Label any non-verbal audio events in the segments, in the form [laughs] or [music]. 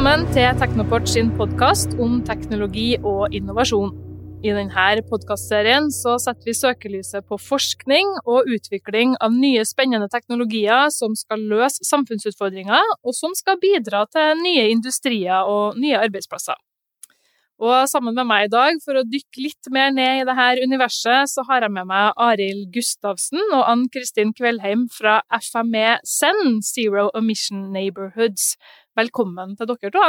Velkommen til Teknoport sin podkast om teknologi og innovasjon. I denne podkastserien setter vi søkelyset på forskning og utvikling av nye spennende teknologier som skal løse samfunnsutfordringer, og som skal bidra til nye industrier og nye arbeidsplasser. Og sammen med meg i dag, for å dykke litt mer ned i dette universet, så har jeg med meg Arild Gustavsen og Ann Kristin Kveldheim fra FME Send, Zero Emission Neighborhoods. Velkommen til dere to.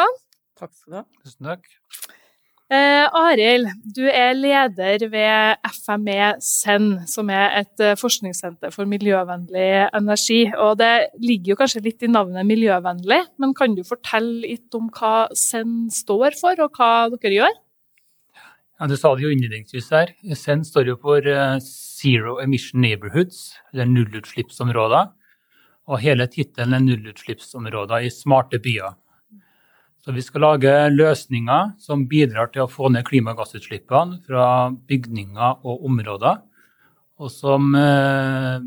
Takk skal du ha. Tusen takk. Eh, Arild, du er leder ved FME SEN, som er et eh, forskningssenter for miljøvennlig energi. Og det ligger jo kanskje litt i navnet miljøvennlig, men kan du fortelle litt om hva SEN står for, og hva dere gjør? Ja, du sa det jo innledningsvis her. SEN står jo for eh, Zero Emission Neighborhoods, eller nullutslippsområder. Og hele tittelen er nullutslippsområder i smarte byer. Så vi skal lage løsninger som bidrar til å få ned klimagassutslippene fra bygninger og områder, og som, eh,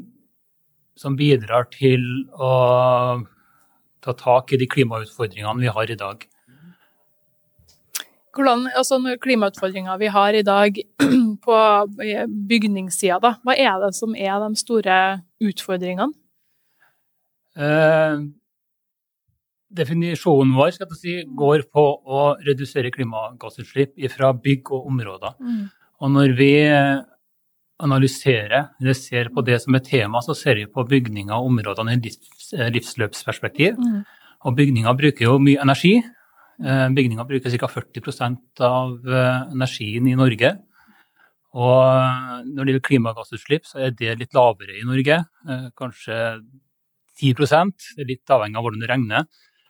som bidrar til å ta tak i de klimautfordringene vi har i dag. Hvordan, altså Klimautfordringer vi har i dag [clears throat] på bygningssida, da. hva er det som er de store utfordringene? Eh, definisjonen vår skal jeg si, går på å redusere klimagassutslipp fra bygg og områder. Mm. Og når vi analyserer eller ser på det som er tema, så ser vi på bygninger og områdene i livs, livsløpsperspektiv. Mm. Og bygninger bruker jo mye energi. Eh, Bygninger bruker ca. 40 av eh, energien i Norge. Og når det gjelder klimagassutslipp, så er det litt lavere i Norge. Eh, Kanskje 10 det er litt avhengig av hvordan du regner.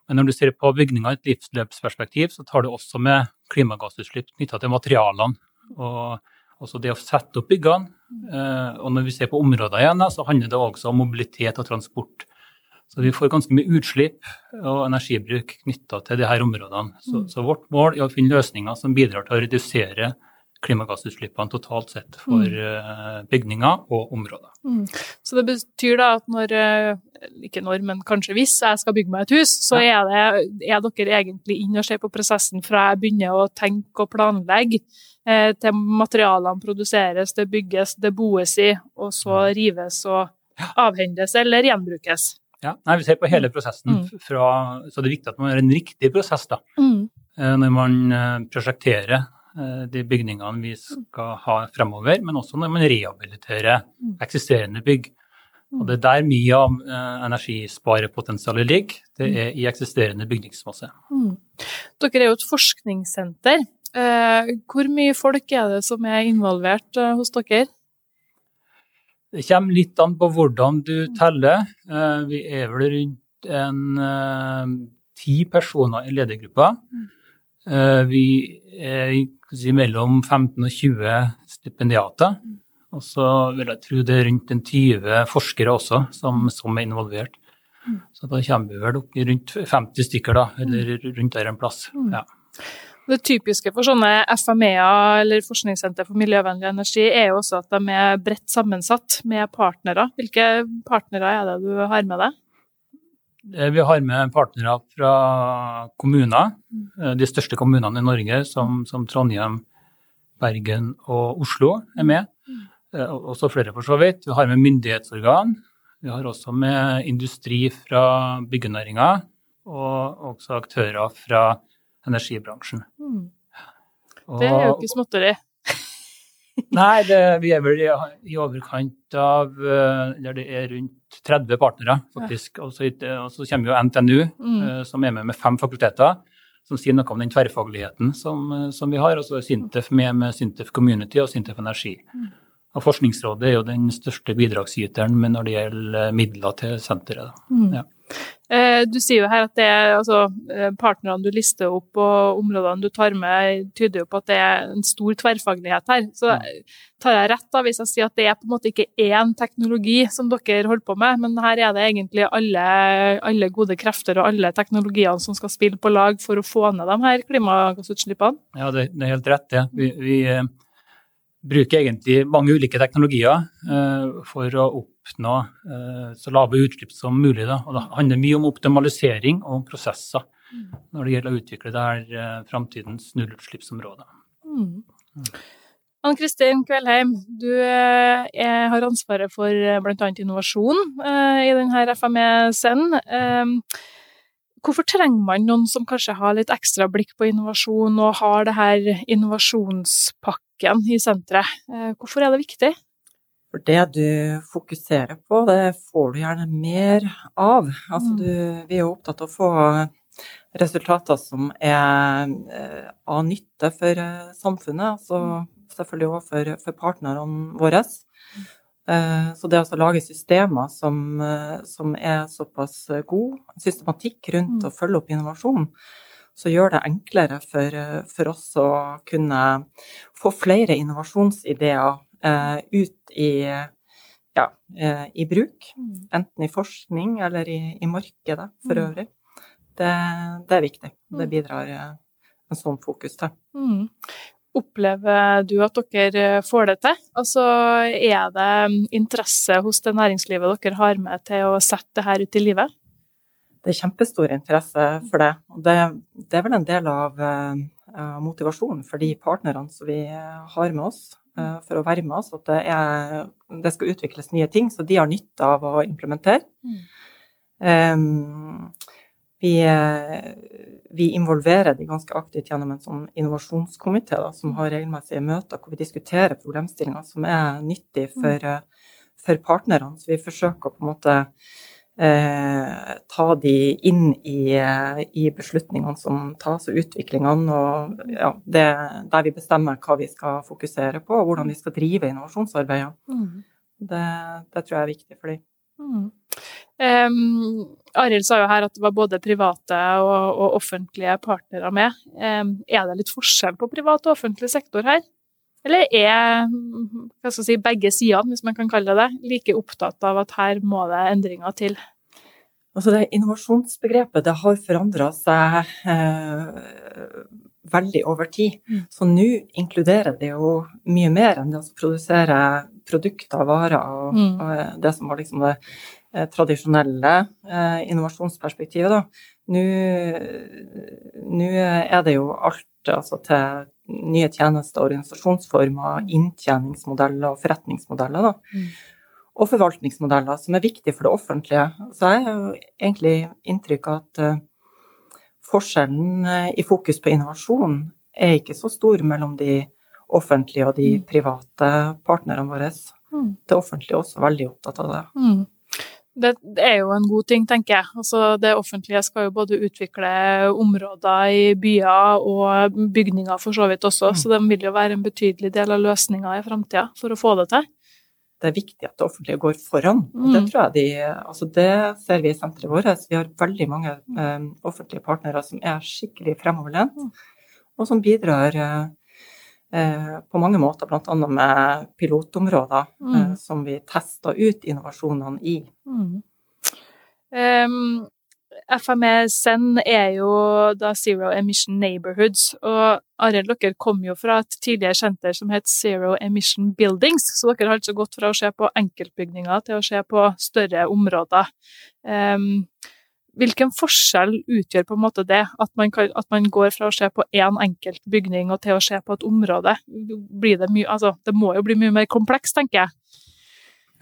Men når du ser på bygninger i et livsløpsperspektiv, så tar det også med klimagassutslipp knytta til materialene. Og også det å sette opp byggene. Eh, Og når vi ser på områder igjen, så handler det også om mobilitet og transport. Så vi får ganske mye utslipp og energibruk knytta til disse områdene. Så, så vårt mål er å finne løsninger som bidrar til å redusere klimagassutslippene totalt sett for mm. bygninger og områder. Mm. Så det betyr da at når, eh, ikke når, men kanskje hvis jeg skal bygge meg et hus, så er, det, er dere egentlig inn og ser på prosessen fra jeg begynner å tenke og planlegge, eh, til materialene produseres, det bygges, det boes i, og så rives og avhendes eller gjenbrukes. Ja, nei, Vi ser på hele prosessen, Mm. fra, så det er viktig at man gjør en riktig prosess da, Mm. eh, når man eh, prosjekterer eh, de bygningene vi skal ha fremover, men også når man rehabiliterer Mm. eksisterende bygg. Og Det er der mye av eh, energisparepotensialet ligger, det er i eksisterende bygningsmasse. Mm. Dere er jo et forskningssenter. Eh, hvor mye folk er det som er involvert eh, hos dere? Det kommer litt an på hvordan du teller. Eh, Vi er vel rundt en eh, ti personer i ledergruppa. Eh, Vi er si, mellom 15 og 20 stipendiater. Og så vil jeg tro det er rundt en 20 forskere også som, som er involvert. Så da kommer vi vel opp i rundt 50 stykker, da, eller rundt der en plass. Ja. Det typiske for sånne FME-er eller forskningssenter for miljøvennlig energi er jo også at de er bredt sammensatt med partnere. Hvilke partnere er det du har med deg? Eh, Vi har med partnere fra kommuner, eh, de største kommunene i Norge, som, som Trondheim, Bergen og Oslo er med. Eh, Også flere, for så vidt. Vi har med myndighetsorgan. Vi har også med industri fra byggenæringa, og også aktører fra energibransjen. Mm. Det er jo ikke småtteri. Nei, det, vi er vel i, i overkant av eh, Eller det er rundt 30 partnere, faktisk. Og så, og så kommer jo NTNU, Mm. eh, som er med med fem fakulteter, som sier noe om den tverrfagligheten som, eh, som vi har. Og så er Sintef med med Sintef Community og Sintef Energi. Og Forskningsrådet er jo den største bidragsyteren når det gjelder midler til senteret. da. Mm. Ja. Eh, Du sier jo her at det er, altså, eh, partnerne du lister opp og områdene du tar med, tyder jo på at det er en stor tverrfaglighet her. Så tar jeg rett da hvis jeg sier at det er på en måte ikke én teknologi som dere holder på med, men her er det egentlig alle, alle gode krefter og alle teknologiene som skal spille på lag for å få ned de her klimagassutslippene? Ja, det, er helt rett, det. Vi, vi eh, bruker egentlig mange ulike teknologier eh, for å oppnå eh, så lave utslipp som mulig. Da. Og det handler mye om optimalisering og om prosesser. når det gjelder å utvikle det her framtidens nullutslippsområde. Mm. Ann Kristin Kveldheim, du er, har ansvaret for bl.a. innovasjon i denne FME-scenen. Hvorfor trenger man noen som kanskje har litt ekstra blikk på innovasjon og har det her innovasjonspakken i senteret? Eh, hvorfor er det viktig? For det du fokuserer på, det får du gjerne mer av. Altså, mm. du, vi er opptatt av å få resultater som er eh, av nytte for eh, samfunnet, altså mm. selvfølgelig også for, for partnerne våre. Eh, så det å lage systemer som, som, er såpass god systematikk rundt mm. å følge opp innovasjon, så gjør det enklere for, for oss å kunne få flere innovasjonsideer ut i, ja, eh, i bruk. Mm. Enten i forskning eller i, i markedet for mm. øvrig. Det, det, er viktig. Det bidrar en sånn fokus til. Mm. Opplever du at dere får det til? Altså, er det interesse hos det næringslivet dere har med til å sette det her ut i livet? Det er kjempestor interesse for det. Det, det er vel en del av motivasjonen for de partnerne som vi har med oss, for å være med oss. At det, er, det, skal utvikles nye ting, så de har nytte av å implementere. Mm. Um, vi, vi, involverer de ganske aktivt gjennom en sånn innovasjonskomité som har regelmessige møter hvor vi diskuterer problemstillinger som er nyttige mm. for, for partnerne. Så vi forsøker å på en måte eh, ta de inn i, i, beslutningene som tas, og utviklingene. Og ja, det, der vi bestemmer hva vi skal fokusere på, og hvordan vi skal drive innovasjonsarbeidet. Mm. Det, det, tror jeg er viktig for dem. Mm. Um, Arild sa jo her at det var både private og, og offentlige partnere med. Um, er det litt forskjell på privat og offentlig sektor her? Eller er si, begge sidene, hvis man kan kalle det det, like opptatt av at her må det endringer til? Altså det Innovasjonsbegrepet det har forandra seg eh, veldig over tid. Mm. Så nå inkluderer det jo mye mer enn det å produsere produkter, varer og, mm. og det som var liksom det Eh, tradisjonelle eh, innovasjonsperspektivet. Nå er det jo alt altså til nye tjenester, organisasjonsformer, inntjeningsmodeller og forretningsmodeller. Da. Mm. Og forvaltningsmodeller som er viktige for det offentlige. Så jeg har egentlig inntrykk av at uh, forskjellen uh, i fokus på innovasjon er ikke så stor mellom de offentlige og de mm. private partnerne våre. Mm. Det offentlige er også veldig opptatt av det. Mm. Det, er jo en god ting, tenker jeg. Altså, det offentlige skal jo både utvikle områder i byer og bygninger for så vidt også, mm. så de vil jo være en betydelig del av løsninga i framtida for å få det til. Det er viktig at det offentlige går foran. og Det mm. tror jeg de, altså det ser vi i senteret vårt. Vi har veldig mange eh, offentlige partnere som er skikkelig fremoverlent, mm. og som bidrar Eh, på mange måter, bl.a. med pilotområder mm. Eh, som vi tester ut innovasjonene i. Mm. Um, FME Send er jo da Zero Emission Neighborhoods, og Arild, dere kom jo fra et tidligere senter som het Zero Emission Buildings, så dere har altså gått fra å se på enkeltbygninger til å se på større områder. Um, Hvilken forskjell utgjør på en måte det, at man, kan, at man går fra å se på én enkelt bygning og til å se på et område? Blir det, mye, altså, det må jo bli mye mer komplekst, tenker jeg.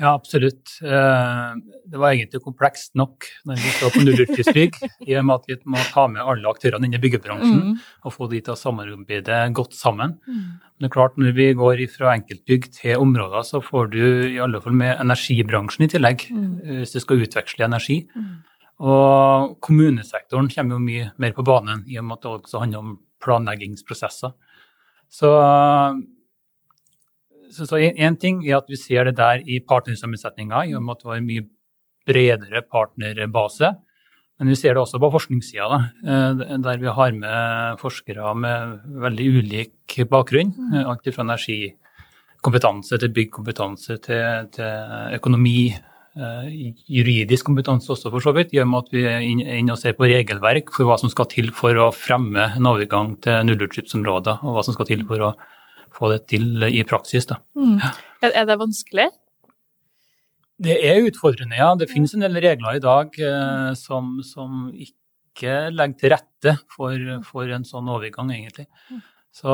Ja, absolutt. Eh, det var egentlig komplekst nok når vi står på nullutslippsbygg, [laughs] i og med at vi må ta med alle aktørene innen byggebransjen mm. og få de til å samarbeide godt sammen. Mm. Men det er klart, når vi går fra enkeltbygg til områder, så får du i alle fall med energibransjen i tillegg, mm. hvis du skal utveksle energi. Mm. Og kommunesektoren kommer jo mye mer på banen, i og med at det også handler om planleggingsprosesser. Så, så, så en, ting er at vi ser det der i partnersammensetninga, i og med at det var en mye bredere partnerbase. Men vi ser det også på forskningssida, eh, der vi har med forskere med veldig ulik bakgrunn. Mm. Alt fra energikompetanse til byggkompetanse til, til økonomi, Eh, juridisk kompetanse også, for så vidt, i og med at vi er inne og ser på regelverk for hva som skal til for å fremme en overgang til nullutslippsområder, og hva som skal til for å få det til i praksis. Mm. Er det vanskelig? Det er utfordrende, ja. Det finnes en del regler i dag eh, som, som, ikke legger til rette for, for en sånn overgang, egentlig. Så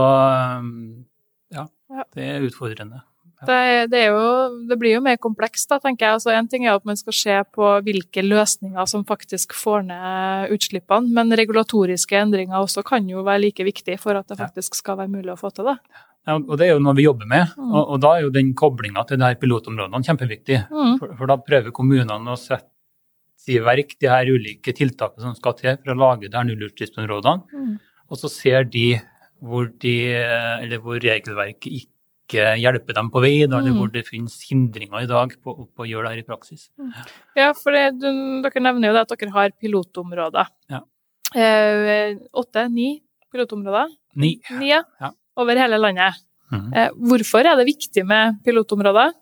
ja, det er utfordrende. Det, det, jo, det, blir jo mer komplekst, da, tenker jeg. Altså, en ting er at man skal se på hvilke løsninger som faktisk får ned utslippene, men regulatoriske endringer også kan jo være like viktig for at det faktisk skal være mulig å få til det. Ja, og Det er jo noe vi jobber med, mm. og, og, da er jo den koblinga til de her pilotområdene kjempeviktig. Mm. For, for, da prøver kommunene å sette i verk de her ulike tiltakene som skal til for å lage de her nullutslippsområdene, mm. og så ser de hvor, de, hvor regelverket ikke ikke hjelper dem på vei, da, eller mm. hvor det finnes hindringer i dag på, på å gjøre det her i praksis. Mm. Ja, for det, du, dere nevner jo det at dere har pilotområder. Ja. Eh, åtte, ni pilotområder? Ni. ni ja. ja. Over hele landet. Mm. Eh, hvorfor er det viktig med pilotområder?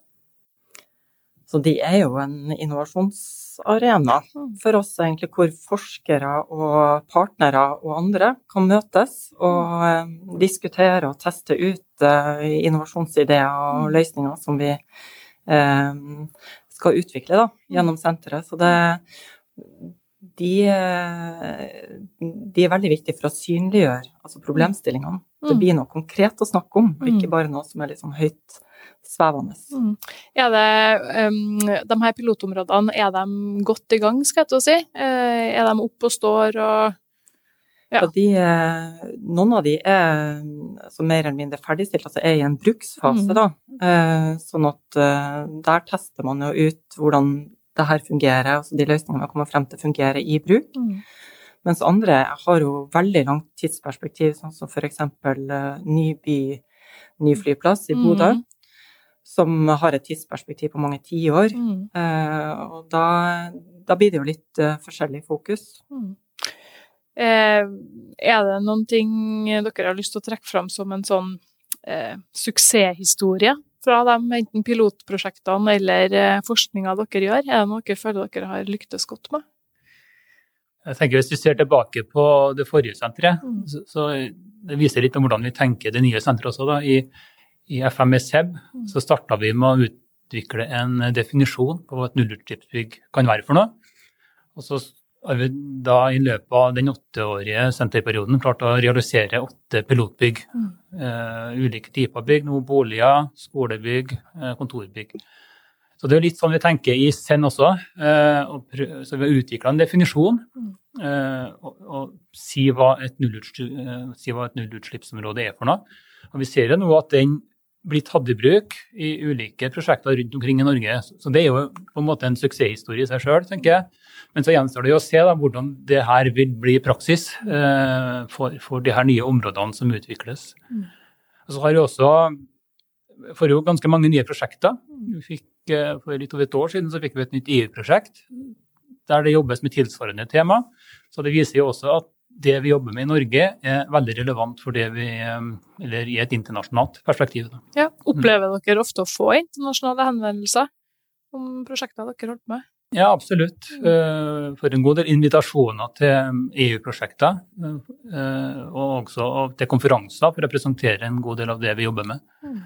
Så de er jo en innovasjonsarena mm. for oss, egentlig, hvor forskere og partnere og andre kan møtes og eh, diskutere og teste ut eh, innovasjonsideer og mm. løsninger som vi eh, skal utvikle da, gjennom senteret. Så det, de, de, er veldig viktige for å synliggjøre altså problemstillingene. Det mm. blir noe konkret å snakke om, og ikke bare noe som er litt sånn høyt svevende. Mm. Er det, um, de her pilotområdene, er de godt i gang, skal jeg til å si? Uh, er de oppe og står og ja. de, eh, noen av de er altså, mer eller mindre ferdigstilt, altså er i en bruksfase, mm. da. Uh, sånn at der tester man jo ut hvordan det her fungerer, altså de løsningene man kommer frem til fungerer i bruk. Mm. Mens andre har jo veldig langt tidsperspektiv, sånn som f.eks. Ny by, ny flyplass i Bodø. Mm som har et tidsperspektiv på mange tiår. Mm. Eh, og da, da, blir det jo litt eh, forskjellig fokus. Mm. Eh, er det noen ting dere har lyst til å trekke fram som en sånn eh, suksesshistorie fra de enten pilotprosjektene eller eh, forskninga dere gjør? Er det noe dere føler dere har lyktes godt med? Jeg tenker Hvis vi ser tilbake på det forrige senteret, mm. så, så det viser litt om hvordan vi tenker det nye senteret også. da, i i FMS Heb så starta vi med å utvikle en definisjon på hva et nullutslippsbygg kan være for noe. Og så har vi da i løpet av den åtteårige senterperioden klart å realisere åtte pilotbygg. Mm. Uh, ulike typer bygg, noe boliger, skolebygg, uh, kontorbygg. Så det er litt sånn vi tenker i Send også. Uh, så vi har utvikla en definisjon. Mm. Og, og si, hva si hva et nullutslippsområde er for noe. Og vi ser jo nå at den blir tatt i bruk i ulike prosjekter rundt omkring i Norge. Så det er jo på en måte en suksesshistorie i seg sjøl, tenker jeg. Men så gjenstår det jo å se da, hvordan det her vil bli praksis eh, for, for, de her nye områdene som utvikles. Mm. Og så har vi også får jo ganske mange nye prosjekter. Fikk, eh, for litt over et år siden så fikk vi et nytt EU-prosjekt der det jobbes med tilsvarende tema. Så det viser jo også at det vi jobber med i Norge, er veldig relevant for det vi, eh, eller i et internasjonalt perspektiv. Ja, Opplever mm. dere ofte å få internasjonale henvendelser om prosjekter dere har holdt med? Ja, absolutt. Mm. Eh, for en god del invitasjoner til EU-prosjekter, eh, og også til konferanser for å presentere en god del av det vi jobber med. Mm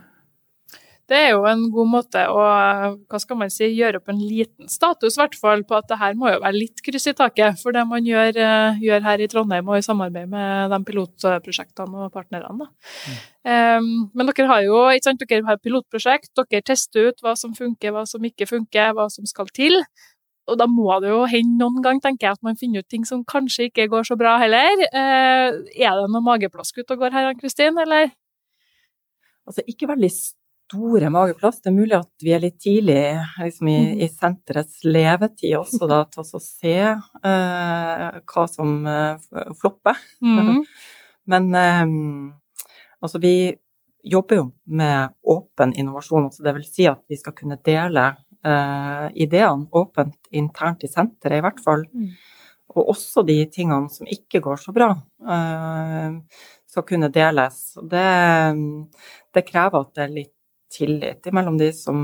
det er jo en god måte å hva skal man si, gjøre opp en liten status, hvert fall på at det her må jo være litt kryss i taket for det man gjør, eh, gjør, her i Trondheim og i samarbeid med de pilotprosjektene og partnerne. Mm. Um, men dere har jo ikke sant, dere har pilotprosjekt, dere tester ut hva som funker, hva som ikke funker, hva som skal til. Og da må det jo hende noen gang, tenker jeg, at man finner ut ting som kanskje ikke går så bra heller. Uh, er det noe mageplask ute og går her, Ann-Kristin, eller? Altså, ikke veldig store mageplass. Det er mulig at vi er litt tidlig liksom, i, mm. i, senterets levetid også, da, til å se uh, hva som uh, flopper. Mm. [laughs] Men um, altså, vi jobber jo med åpen innovasjon, altså det vil si at vi skal kunne dele uh, ideene åpent internt i senteret, i hvert fall. Mm. Og også de tingene som ikke går så bra, skal kunne deles. Det, det krever at det er litt tillit mellom de som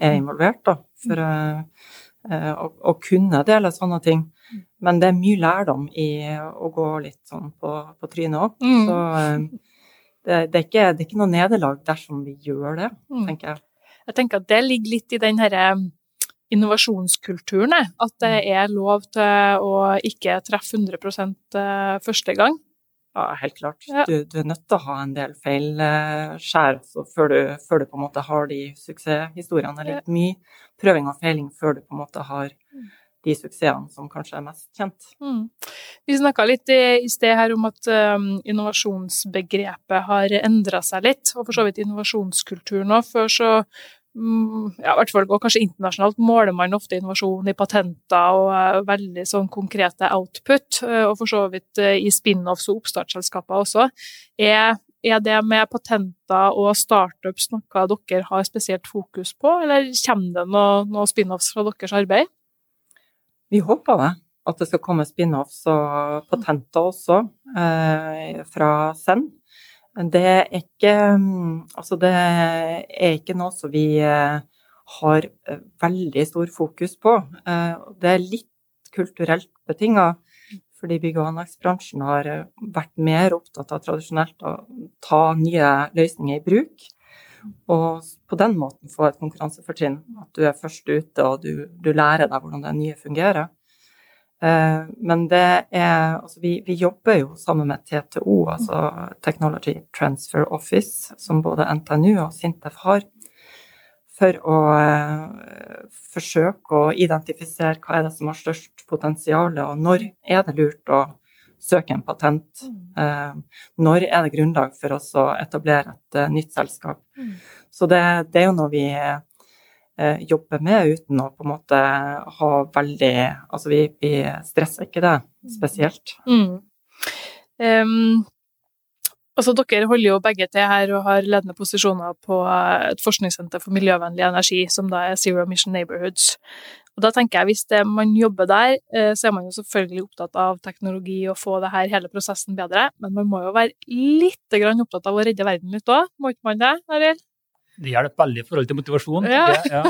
er involvert, da, for uh, å, å, kunne dele sånne ting. Men det er mye lærdom i å gå litt sånn på, på trynet òg. Mm. Så uh, det, det, er ikke, det, er ikke, noe nederlag dersom vi gjør det, mm. tenker jeg. Jeg tenker at det ligger litt i den herre innovasjonskulturen, at det er lov til å ikke treffe 100 første gang. Ja, helt klart. Ja. Du, du, er nødt til å ha en del feilskjær altså, før, før, du på en måte har de suksesshistoriene. Eller litt mye prøving og feiling før du på en måte har mm. de suksessene som kanskje er mest kjent. Mm. Vi snakka litt i, i, sted her om at um, innovasjonsbegrepet har endra seg litt, og for så vidt innovasjonskulturen òg. Før så ja, i hvert fall, og kanskje internasjonalt måler man ofte innovasjon i patenter og uh, veldig sånn konkrete output, uh, og for så vidt uh, i spin-offs og oppstartsselskaper også. Er, er, det med patenter og startups noe dere har spesielt fokus på, eller kommer det noen noe spin-offs fra deres arbeid? Vi håper det. At det skal komme spin-offs og patenter også fra Send. Det er ikke Altså, det er ikke noe som vi eh, har eh, veldig stor fokus på. Eh, det er litt kulturelt betinga, fordi bygg- og anleggsbransjen har vært mer opptatt av tradisjonelt å ta nye løsninger i bruk. Og på den måten få et konkurransefortrinn. At du er først ute, og du, du lærer deg hvordan det nye fungerer. Eh, men det er Altså, vi, vi, jobber jo sammen med TTO, altså Technology Transfer Office, som både NTNU og Sintef har, for å uh, forsøke å identifisere hva er det som har størst potensial, og når er det lurt å søke en patent? Uh, når er det grunnlag for oss å etablere et nytt selskap? Mm. Så det, det, er jo noe vi Eh, jobbe med uten å på en måte ha veldig Altså vi, vi stresser ikke det spesielt. Mm. Um, altså dere holder jo begge til her og har ledende posisjoner på et forskningssenter for miljøvennlig energi, som da er Zero Mission Neighborhoods. Og da tenker jeg Hvis det, man jobber der, eh, så er man jo selvfølgelig opptatt av teknologi og få det her, hele prosessen bedre, men man må jo være litt opptatt av å redde verden litt òg, må ikke man det? Arild? Det hjelper veldig i forhold til motivasjon. Ja. [laughs] ja.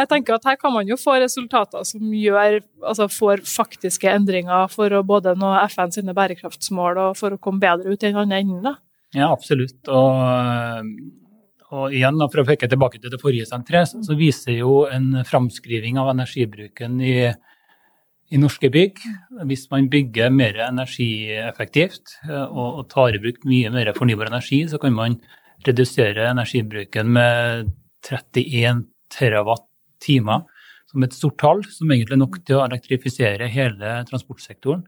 jeg tenker at her kan man jo få resultater som gjør, altså får faktiske endringer for å både nå FN sine bærekraftsmål og for å komme bedre ut i den andre enden. da. Ja, absolutt. Og, og igjen, for å peke tilbake til det forrige senteret, så viser jo en framskriving av energibruken i, i norske bygg. Hvis man bygger mer energieffektivt og, og tar i bruk mye mer fornybar energi, så kan man redusere energibruken med 31 terawatt-timer, som et stort tall, som egentlig er nok til å elektrifisere hele transportsektoren.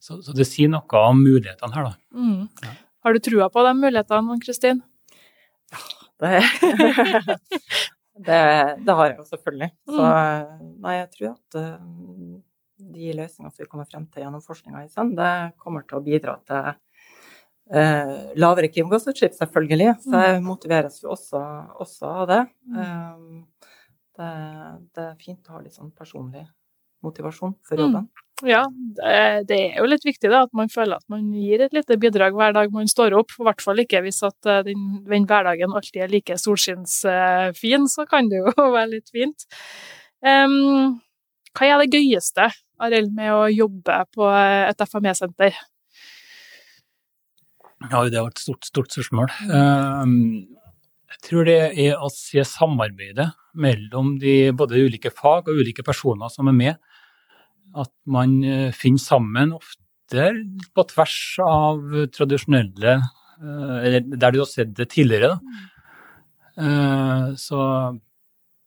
Så, så det sier noe om mulighetene her, da. Mm. Ja. Har du trua på de mulighetene, Kristin? Ja, det, [laughs] det, det, har jeg jo selvfølgelig. Så mm. nei, jeg tror at uh, de løsningene som vi kommer frem til gjennom forskninga i SEND, det kommer til å bidra til eh, lavere klimagassutslipp, selvfølgelig. Så mm. jeg motiveres jo også, også av det. Um, det. det. er fint å ha litt sånn personlig motivasjon for jobben. Mm. Ja, det er jo litt viktig da, at man føler at man gir et lite bidrag hver dag man står opp. I hvert fall ikke hvis at eh, den, den hverdagen alltid er like solskinnsfin, så kan det jo [laughs] være litt fint. Um, hva er det gøyeste, Arild, med å jobbe på et FME-senter? Ja, det var et stort, stort spørsmål. Ehm, jeg tror det er å se samarbeidet mellom de både ulike fag og ulike personer som er med. At man eh, finner sammen ofte på tvers av tradisjonelle eh, Eller der du har sett det tidligere. Da. Eh, så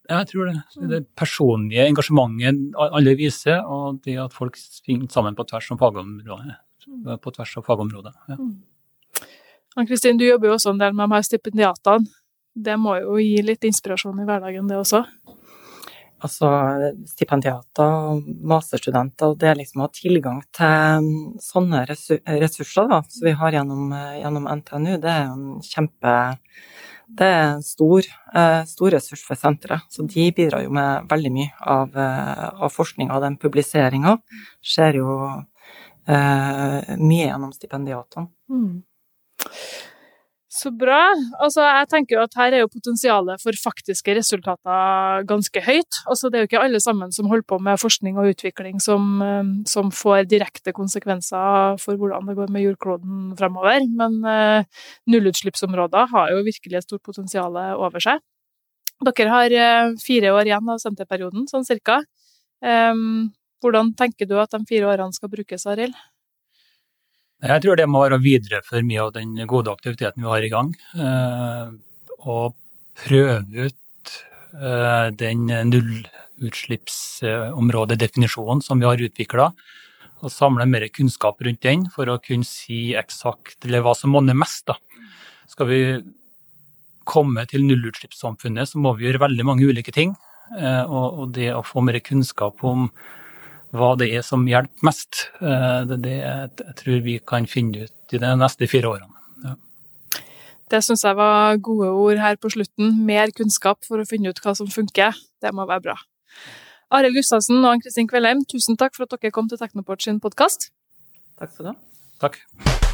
jeg tror det. Det personlige engasjementet alle viser, og det at folk finner sammen på tvers fagområdet. På tvers av fagområdet. Ja. Ann-Kristin, du jobber jo også en del med de her stipendiatene. Det må jo gi litt inspirasjon i hverdagen, det også? Altså, stipendiater og masterstudenter, det er liksom å ha tilgang til sånne ressurser da, som vi har gjennom, gjennom, NTNU, det er en kjempe det er en stor, eh, stor ressurs for senteret. Så de bidrar jo med veldig mye av, eh, av forskninga, og den publiseringa skjer jo eh, mye gjennom stipendiatene. Mm. Så bra. Altså, jeg tenker jo at her er jo potensialet for faktiske resultater ganske høyt. Altså, det er jo ikke alle sammen som holder på med forskning og utvikling som, eh, som får direkte konsekvenser for hvordan det går med jordkloden fremover. Men uh, nullutslippsområder har jo virkelig et stort potensial over seg. Dere har eh, fire år igjen av senterperioden, sånn cirka. Um, hvordan tenker du at de fire årene skal brukes, Arild? Jeg tror det må være å videreføre mye av den gode aktiviteten vi har i gang. Eh, og prøve ut eh, den nullutslippsområdedefinisjonen som vi har utvikla. Og samle mer kunnskap rundt den for å kunne si eksakt eller hva som monner mest. Da. Skal vi komme til nullutslippssamfunnet, så må vi gjøre veldig mange ulike ting. Eh, og det å få mer kunnskap om hva det er som hjelper mest, eh, det er det jeg tror vi kan finne ut i de neste fire årene. Ja. Det syns jeg var gode ord her på slutten. Mer kunnskap for å finne ut hva som funker. Det må være bra. Arild Gustavsen og Ann Kristin Kvelheim, tusen takk for at dere kom til Teknoport sin podkast. Takk skal du ha. Takk.